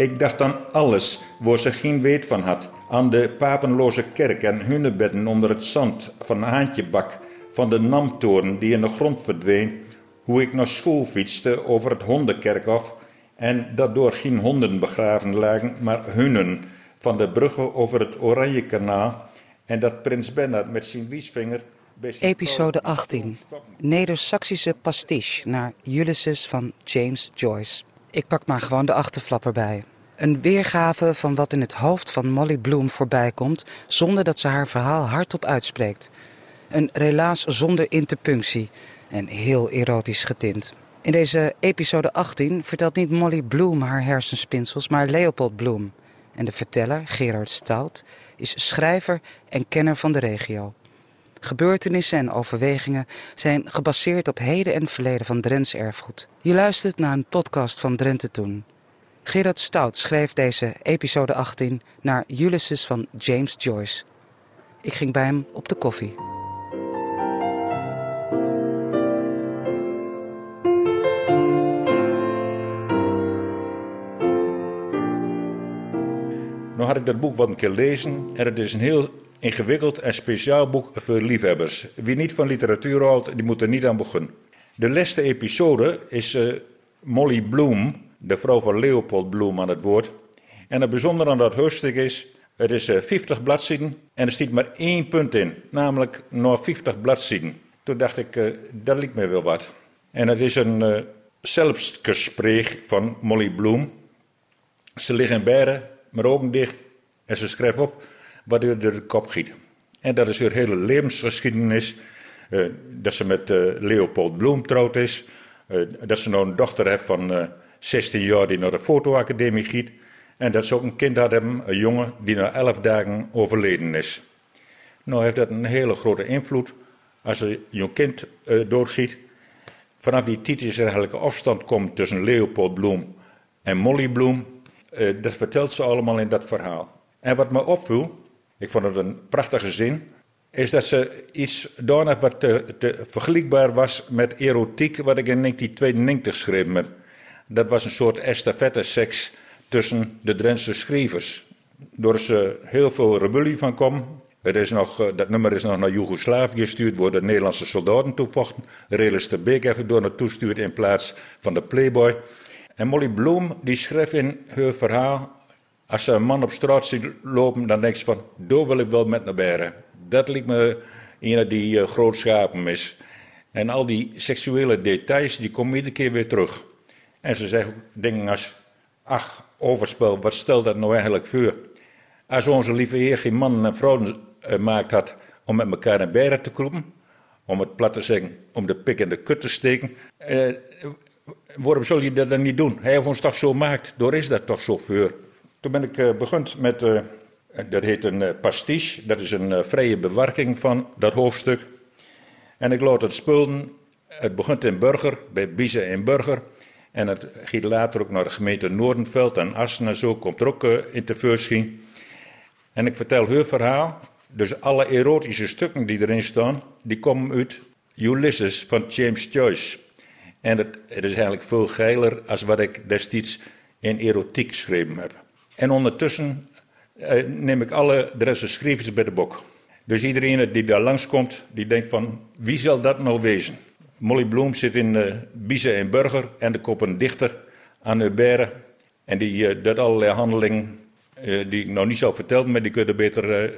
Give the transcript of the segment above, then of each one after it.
Ik dacht aan alles waar ze geen weet van had. Aan de papenloze kerk en hunnebedden onder het zand van Haantjebak, van de Namtoren die in de grond verdween, hoe ik naar school fietste over het hondenkerkhof en dat door geen honden begraven lagen, maar hunnen, van de bruggen over het Oranje Kanaal en dat prins Bernhard met zijn wiesvinger... Episode 18. Neder-Saxische pastiche naar Ulysses van James Joyce. Ik pak maar gewoon de achterflap erbij. Een weergave van wat in het hoofd van Molly Bloom voorbij komt, zonder dat ze haar verhaal hardop uitspreekt. Een relaas zonder interpunctie en heel erotisch getint. In deze episode 18 vertelt niet Molly Bloom haar hersenspinsels, maar Leopold Bloom. En de verteller, Gerard Stout, is schrijver en kenner van de regio. Gebeurtenissen en overwegingen zijn gebaseerd op heden en verleden van Drents erfgoed. Je luistert naar een podcast van Drenthe Toen. Gerard Stout schreef deze episode 18 naar Ulysses van James Joyce. Ik ging bij hem op de koffie. Nu had ik dat boek wat een keer lezen en het is een heel ingewikkeld en speciaal boek voor liefhebbers. Wie niet van literatuur houdt, die moet er niet aan beginnen. De laatste episode is uh, Molly Bloom, de vrouw van Leopold Bloom, aan het woord. En het bijzondere aan dat hoofdstuk is, het is uh, 50 bladzijden en er staat maar één punt in, namelijk nog 50 bladzijden. Toen dacht ik, uh, dat lijkt me wel wat. En het is een zelfgesprek van Molly Bloom. Ze liggen in beren, met ogen dicht en ze schrijft op er door de kop giet. En dat is haar hele levensgeschiedenis. Uh, dat ze met uh, Leopold Bloem trouwd is. Uh, dat ze nou een dochter heeft van 16 jaar die naar de fotoacademie giet. En dat ze ook een kind had hebben, een jongen die na 11 dagen overleden is. Nou heeft dat een hele grote invloed als een jong kind doorgiet. Vanaf die tijd is er eigenlijk een afstand komt tussen Leopold Bloem en Molly Bloem. dat vertelt ze allemaal in dat verhaal. En wat me opviel, ik vond het een prachtige zin, is dat ze iets heeft wat te, te vergelijkbaar was met erotiek, wat ik in 1992 schreef. Met. Dat was een soort estafette-seks tussen de Drentse schrijvers. Door ze heel veel rebellie van kwam. Er is nog, dat nummer is nog naar Joegoslavië gestuurd, waar de Nederlandse soldaten toevochten. De Beek even door naartoe stuurt in plaats van de Playboy. En Molly Bloom die schreef in haar verhaal als ze een man op straat ziet lopen, dan denk ze van, daar wil ik wel met naar. Dat lijkt me een die uh, grootschapen is. En al die seksuele details, die komen iedere keer weer terug. En ze zeggen dingen als, ach, overspel, wat stelt dat nou eigenlijk voor? Als onze lieve heer geen mannen en vrouwen gemaakt had om met elkaar naar beren te kroepen, om het plat te zeggen, om de pik in de kut te steken, eh, waarom zul je dat dan niet doen? Hij heeft ons toch zo gemaakt, door is dat toch zo voor? Toen ben ik uh, begonnen met, uh, dat heet een uh, pastiche, dat is een vrije bewerking van dat hoofdstuk. En ik laat het spullen, het begint in Burger, bij Biezen in Burger. En het gaat later ook naar de gemeente Noordenveld en Assen en zo, komt er ook in tevoorschijn. En ik vertel hun verhaal, dus alle erotische stukken die erin staan, die komen uit Ulysses van James Joyce. En het, het is eigenlijk veel geiler als wat ik destijds in erotiek geschreven heb. En ondertussen uh, neem ik alle Drentse bij de bok. Dus iedereen die daar langskomt, die denkt van, wie zal dat nou wezen? Molly Bloem zit in uh, Biezen en Burger en de kop een dichter aan Hubert. En die uh, doet allerlei handelingen die ik nog niet zal vertellen, maar die kunnen beter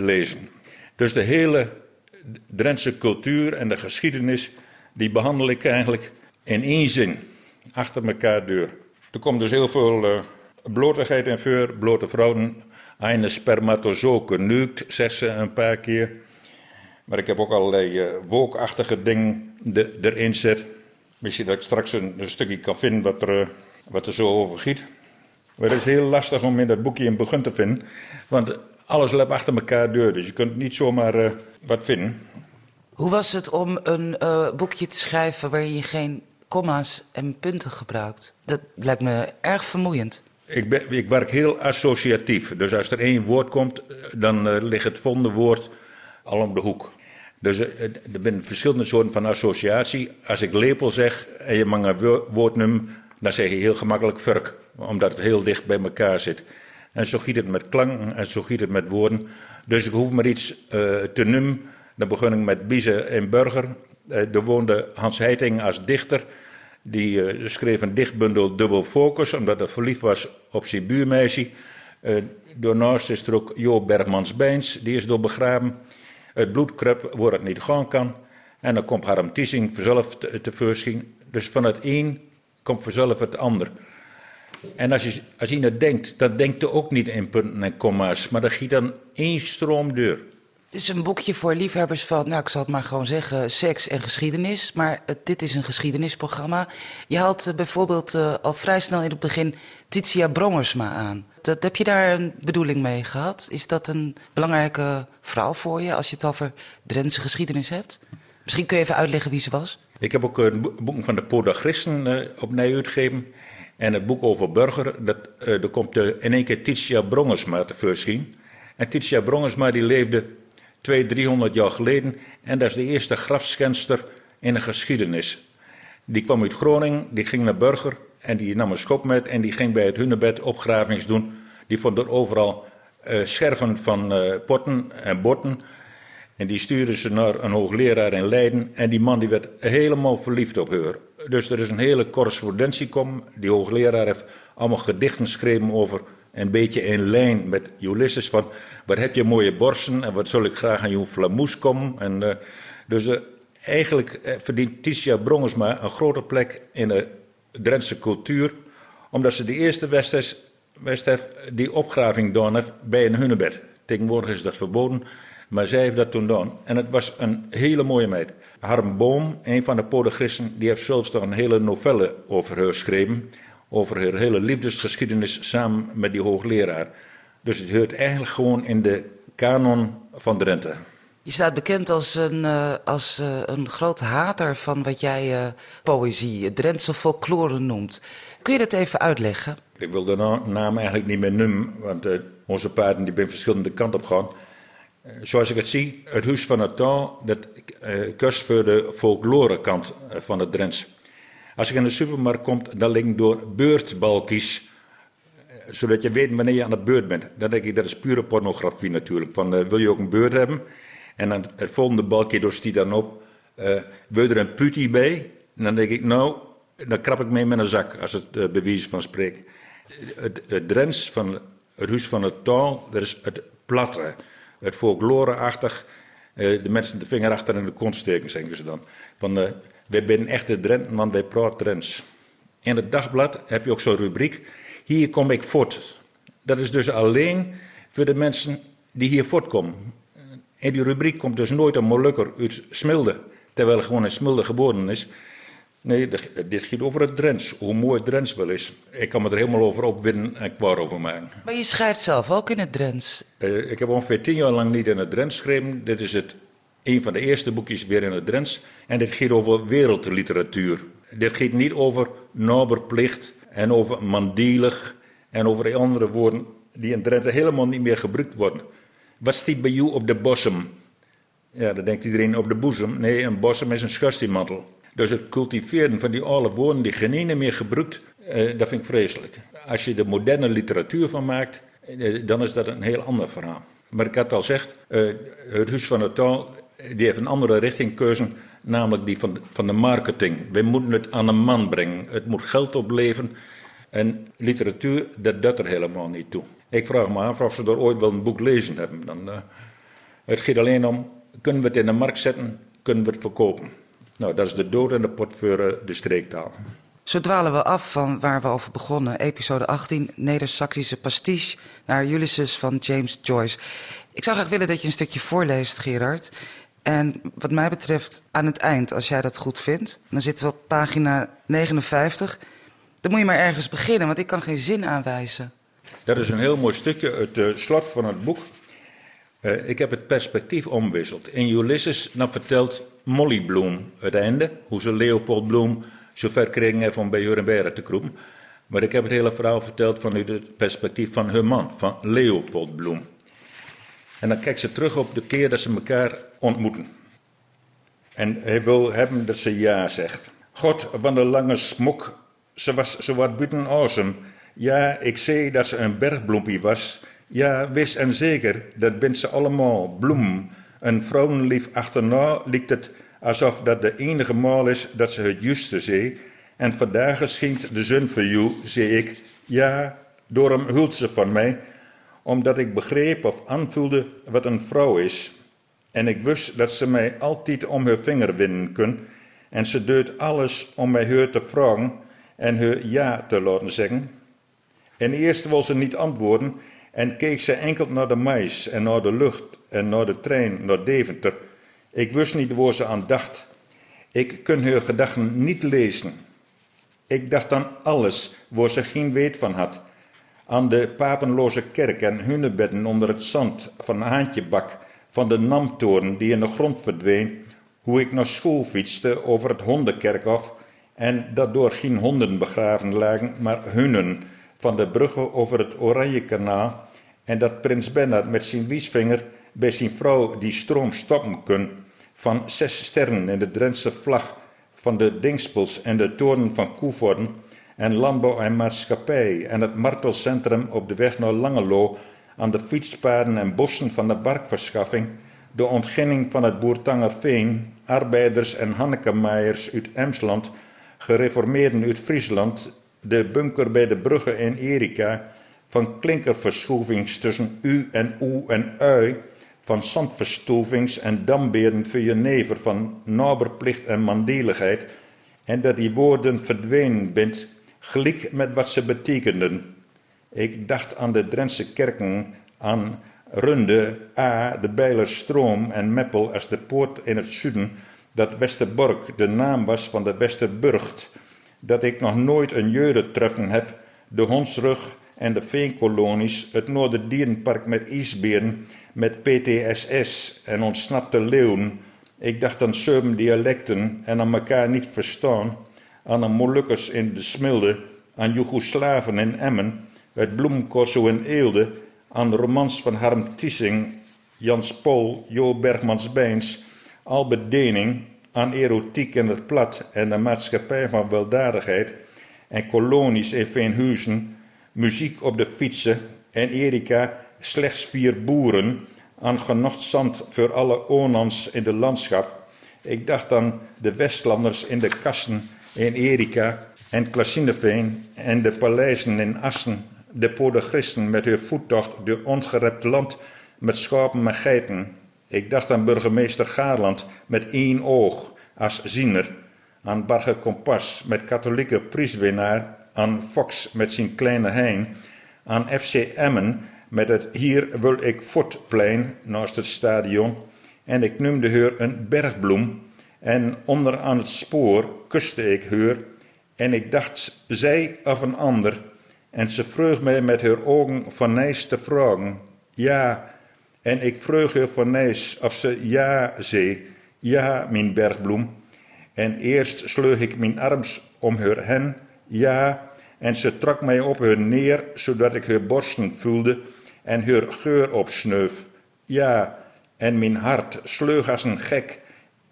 lezen. Dus de hele Drentse cultuur en de geschiedenis, die behandel ik eigenlijk in één zin, achter elkaar deur. Er komt dus heel veel blotigheid en vuur, blote vrouwen, een spermatozoon geneukt, zegt ze een paar keer. Maar ik heb ook allerlei uh, dingen de, erin zet. Misschien dat ik straks een, stukje kan vinden wat er, uh, wat er zo over giet. Maar het is heel lastig om in dat boekje een begin te vinden. Want alles loopt achter elkaar deur, dus je kunt niet zomaar uh, wat vinden. Hoe was het om een boekje te schrijven waarin je geen komma's en punten gebruikt? Dat lijkt me erg vermoeiend. Ik, ben, ik werk heel associatief. Dus als er één woord komt, dan uh, ligt het volgende woord al om de hoek. Dus uh, er zijn verschillende soorten van associatie. Als ik lepel zeg en je mag een woord noemen, dan zeg je heel gemakkelijk vurk. omdat het heel dicht bij elkaar zit. En zo giet het met klanken en zo giet het met woorden. Dus ik hoef maar iets te noemen. Dan begon ik met Bieze en Burger. Er woonde Hans Heiting als dichter. Die uh, schreef een dichtbundel Dubbel Focus, omdat hij verliefd was op zijn buurmeisje. daarnaast is er ook Jo Bergmans-Bijns, die is door begraven. Het bloedkrup waar het niet gaan kan. En dan komt Harm Tiesing vanzelf tevoorschijn. Dus van het een komt vanzelf het ander. En als je, als je dat denkt, dan denkt er ook niet in punten en komma's, maar dan giet dan één stroom deur. Het is een boekje voor liefhebbers van, nou ik zal het maar gewoon zeggen, seks en geschiedenis. Maar dit is een geschiedenisprogramma. Je haalt uh, bijvoorbeeld uh, al vrij snel in het begin Titia Brongersma aan. Dat, heb je daar een bedoeling mee gehad? Is dat een belangrijke vrouw voor je als je het over Drentse geschiedenis hebt? Misschien kun je even uitleggen wie ze was. Ik heb ook een boek van de Podagristen uh, opnieuw uitgegeven. En het boek over Burger, dat, er komt in één keer Titia Brongersma te voorschijn. En Titia Brongersma die leefde 200, 300 jaar geleden. En dat is de eerste grafschenster in de geschiedenis. Die kwam uit Groningen, die ging naar Burger en die nam een schop met en die ging bij het Hunnebed opgravings doen. Die vond er overal uh, scherven van uh, potten en botten. En die stuurde ze naar een hoogleraar in Leiden. En die man die werd helemaal verliefd op haar. Dus er is een hele correspondentie kom. Die hoogleraar heeft allemaal gedichten geschreven over een beetje in lijn met Ulysses. Van wat heb je mooie borsten en wat zal ik graag aan je flamoes komen. En, uh, dus uh, eigenlijk uh, verdient Titia Brongersma een grote plek in de Drentse cultuur. Omdat ze de eerste West heeft die opgraving gedaan heeft bij een hunnebed. Tegenwoordig is dat verboden. Maar zij heeft dat toen gedaan. En het was een hele mooie meid. Harm Boom, een van de podagristen, die heeft zelfs nog een hele novelle over haar geschreven. Over haar hele liefdesgeschiedenis samen met die hoogleraar. Dus het hoort eigenlijk gewoon in de kanon van Drenthe. Je staat bekend als een, uh, als, uh, een groot hater van wat jij uh, poëzie, Drentse folklore noemt. Kun je dat even uitleggen? Ik wil de naam eigenlijk niet meer noemen, want onze paarden die zijn verschillende kanten op gaan. Zoals ik het zie, het Huis van het dat uh, kust voor de folklorekant van het Drents. Als ik in de supermarkt kom, dan liggen door beurtbalkies, zodat je weet wanneer je aan de beurt bent. Dan denk ik, dat is pure pornografie natuurlijk. Van, uh, wil je ook een beurt hebben? En dan het volgende balkje door die dan op, uh, wil je er een putie bij? Dan denk ik, nou, dan krap ik mee met een zak, als het uh, bewijs van spreekt. Het, het Drents van het Huis van het Taal, dat is het platte het folkloreachtig. De mensen de vinger achter in de kont steken, zeggen ze dan. Van, wij zijn echte Drenten, want wij praten Drents. In het dagblad heb je ook zo'n rubriek. Hier kom ik voort. Dat is dus alleen voor de mensen die hier voortkomen. In die rubriek komt dus nooit een Molukker uit Smilde. Terwijl hij gewoon in Smilde geboren is. Nee, dit gaat over het Drents. Hoe mooi het Drents wel is. Ik kan me er helemaal over opwinnen en kwaad over maken. Maar je schrijft zelf ook in het Drents. Uh, ik heb ongeveer tien jaar lang niet in het Drents geschreven. Dit is het, een van de eerste boekjes weer in het Drents. En dit gaat over wereldliteratuur. Dit gaat niet over noberplicht en over mandielig en over andere woorden die in Drenthe helemaal niet meer gebruikt worden. Wat staat bij jou op de bossem? Ja, dan denkt iedereen op de boezem. Nee, een bossem is een schurstiemantel. Dus het cultiveren van die oude woorden die geen meer gebruikt, eh, dat vind ik vreselijk. Als je er moderne literatuur van maakt, eh, dan is dat een heel ander verhaal. Maar ik had al gezegd, eh, het van de Taal die heeft een andere richting keuzen, namelijk die van de, van de marketing. We moeten het aan een man brengen. Het moet geld opleveren. En literatuur, dat doet er helemaal niet toe. Ik vraag me af of ze er ooit wel een boek lezen hebben. Dan, uh, het gaat alleen om, kunnen we het in de markt zetten, kunnen we het verkopen. Nou, dat is de dood en de voor de streektaal. Zo dwalen we af van waar we over begonnen. Episode 18, Neder-Saxische pastiche naar Ulysses van James Joyce. Ik zou graag willen dat je een stukje voorleest, Gerard. En wat mij betreft aan het eind, als jij dat goed vindt. Dan zitten we op pagina 59. Dan moet je maar ergens beginnen, want ik kan geen zin aanwijzen. Dat is een heel mooi stukje, het slot van het boek. Uh, ik heb het perspectief omwisseld. In Ulysses dan vertelt Molly Bloom het einde, hoe ze Leopold Bloom zover kregen om bij Jurenberg te kroepen. Maar ik heb het hele verhaal verteld vanuit het perspectief van hun man, van Leopold Bloem. En dan kijkt ze terug op de keer dat ze elkaar ontmoeten. En hij wil hebben dat ze ja zegt. God van de lange smok, ze was zo wat buiten awesome. Ja, ik zei dat ze een bergbloempie was. Ja, wist en zeker, dat bent ze allemaal, bloem. Een vrouwenlief achterna lijkt het alsof dat de enige maal is dat ze het juiste zei. En vandaag schinkt de zon voor jou, zei ik. Ja, daarom hult ze van mij, omdat ik begreep of aanvoelde wat een vrouw is. En ik wist dat ze mij altijd om haar vinger winnen kon. En ze deed alles om mij haar te vragen en haar ja te laten zeggen. En eerst wil ze niet antwoorden en keek ze enkel naar de mais en naar de lucht en naar de trein naar Deventer. Ik wist niet waar ze aan dacht. Ik kon haar gedachten niet lezen. Ik dacht aan alles waar ze geen weet van had. Aan de papenloze kerk en hunnebedden onder het zand van Haantjebak, van de Namtoren die in de grond verdween, hoe ik naar school fietste over het hondenkerkhof en dat door geen honden begraven lagen, maar hunnen van de bruggen over het Oranjekanaal en dat prins Bernhard met zijn wiesvinger bij zijn vrouw die stroom stoppen kon, van zes sterren in de Drentse vlag, van de Dingspels en de toren van Koevorden en landbouw en maatschappij en het martelcentrum op de weg naar Langelo aan de fietspaden en bossen van de barkverschaffing, de ontginning van het Boertangerveen, arbeiders en Hannekemaaiers uit Emsland, gereformeerden uit Friesland, de bunker bij de bruggen in Erika, van klinkerverschroevings tussen u en oe en ui, van zandverstoevings en damberen voor je never, van naberplicht en mandeligheid, en dat die woorden verdwenen bent, gelijk met wat ze betekenden. Ik dacht aan de Drentse kerken, aan Runde, A, de Bijlerstroom en Meppel als de poort in het zuiden, dat Westerbork de naam was van de Westerburgt, dat ik nog nooit een jeure treffen heb, de Hondsrug en de Veenkolonies, het Noorderdierenpark met ijsberen, met PTSS en ontsnapte leeuwen. Ik dacht aan zeven dialecten en aan elkaar niet verstaan, aan de Molukkers in de Smilde, aan Joegoslaven in Emmen, het bloemcorso in Eelde, aan de romans van Harm Tiesing, Jans Pol, Jo Bergmans-Bijns, Albert Dening, aan erotiek in het plat en de maatschappij van weldadigheid, en kolonies in Veenhuizen, muziek op de fietsen en Erika slechts vier boeren aan genoeg zand voor alle onans in de landschap. Ik dacht aan de Westlanders in de kassen in Erika en Klassineveen en de paleizen in Assen, de podagristen met hun voettocht door ongerept land met schapen en geiten. Ik dacht aan burgemeester Gaarland met één oog als ziener, aan Barge Kompas met katholieke prieswinnaar, aan Fox met zijn kleine hein, aan FC Emmen met het Hier wil ik Fortplein naast het stadion. En ik noemde haar een bergbloem. En onder aan het spoor kuste ik haar. En ik dacht zij of een ander. En ze vroeg mij met haar ogen van Nijs te vragen. Ja, en ik vroeg haar van Nijs of ze ja zei. Ja, mijn bergbloem. En eerst sleug ik mijn arms om haar hen. Ja, en ze trok mij op haar neer, zodat ik haar borsten voelde en haar geur opsneuf. Ja, en mijn hart sleug als een gek.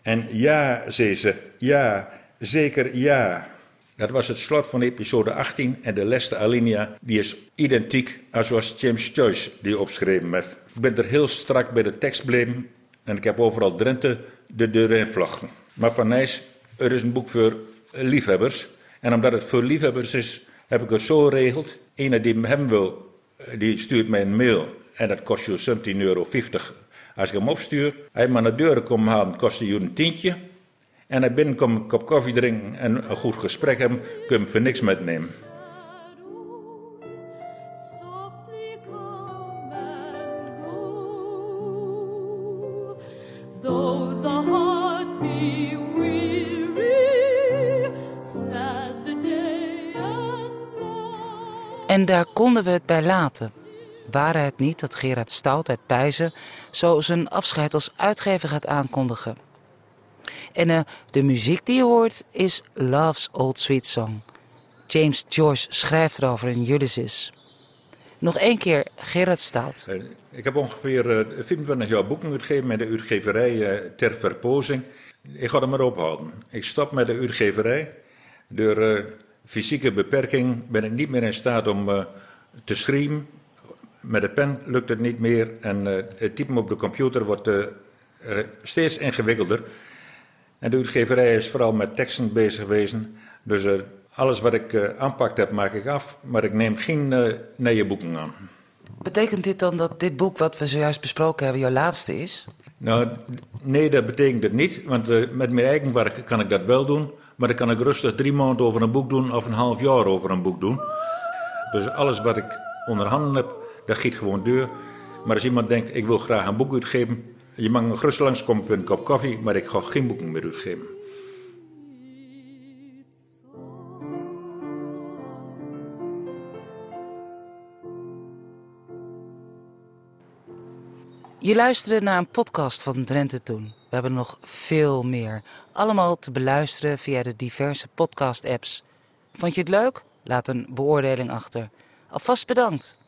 En ja, zei ze, ja, zeker ja. Dat was het slot van episode 18 en de laatste alinea die is identiek als zoals James Joyce die opgeschreven heeft. Ik ben er heel strak bij de tekst gebleven en ik heb overal Drenthe de deur in vlochten. Maar van Nijs, er is een boek voor liefhebbers. En omdat het voor liefhebbers is, heb ik het zo geregeld. Ene die hem wil, die stuurt mij een mail en dat kost je 17,50 euro. Als ik hem opstuur, hij maar naar de deur komt halen, kost je een tientje. En hij binnenkomt een kop koffie drinken en een goed gesprek hebben, kun je hem voor niks metnemen. En daar konden we het bij laten. Waren het niet dat Gerard Stout uit Pijzen zo zijn afscheid als uitgever gaat aankondigen. En uh, de muziek die je hoort is Love's Old Sweet Song. James Joyce schrijft erover in Ulysses. Nog één keer Gerard Stout. Ik heb ongeveer uh, 25 jaar boeken uitgegeven met de uitgeverij ter verpozing. Ik ga er maar ophouden. Ik stop met de uitgeverij door fysieke beperking ben ik niet meer in staat om te schrijven. Met de pen lukt het niet meer en uh, het typen op de computer wordt uh, steeds ingewikkelder. En de uitgeverij is vooral met teksten bezig geweest. Dus alles wat ik aanpakt heb, maak ik af. Maar ik neem geen nieuwe boeken aan. Betekent dit dan dat dit boek wat we zojuist besproken hebben jouw laatste is? Nou, nee, dat betekent het niet. Want uh, met mijn eigen werk kan ik dat wel doen. Maar dan kan ik rustig drie maanden over een boek doen of een half jaar over een boek doen. Dus alles wat ik onder handen heb, dat giet gewoon deur. Maar als iemand denkt, ik wil graag een boek uitgeven... je mag nog rustig langskomen voor een kop koffie, maar ik ga geen boeken meer uitgeven. Je luisterde naar een podcast van Drenthe Toen. We hebben nog veel meer. Allemaal te beluisteren via de diverse podcast-apps. Vond je het leuk? Laat een beoordeling achter. Alvast bedankt.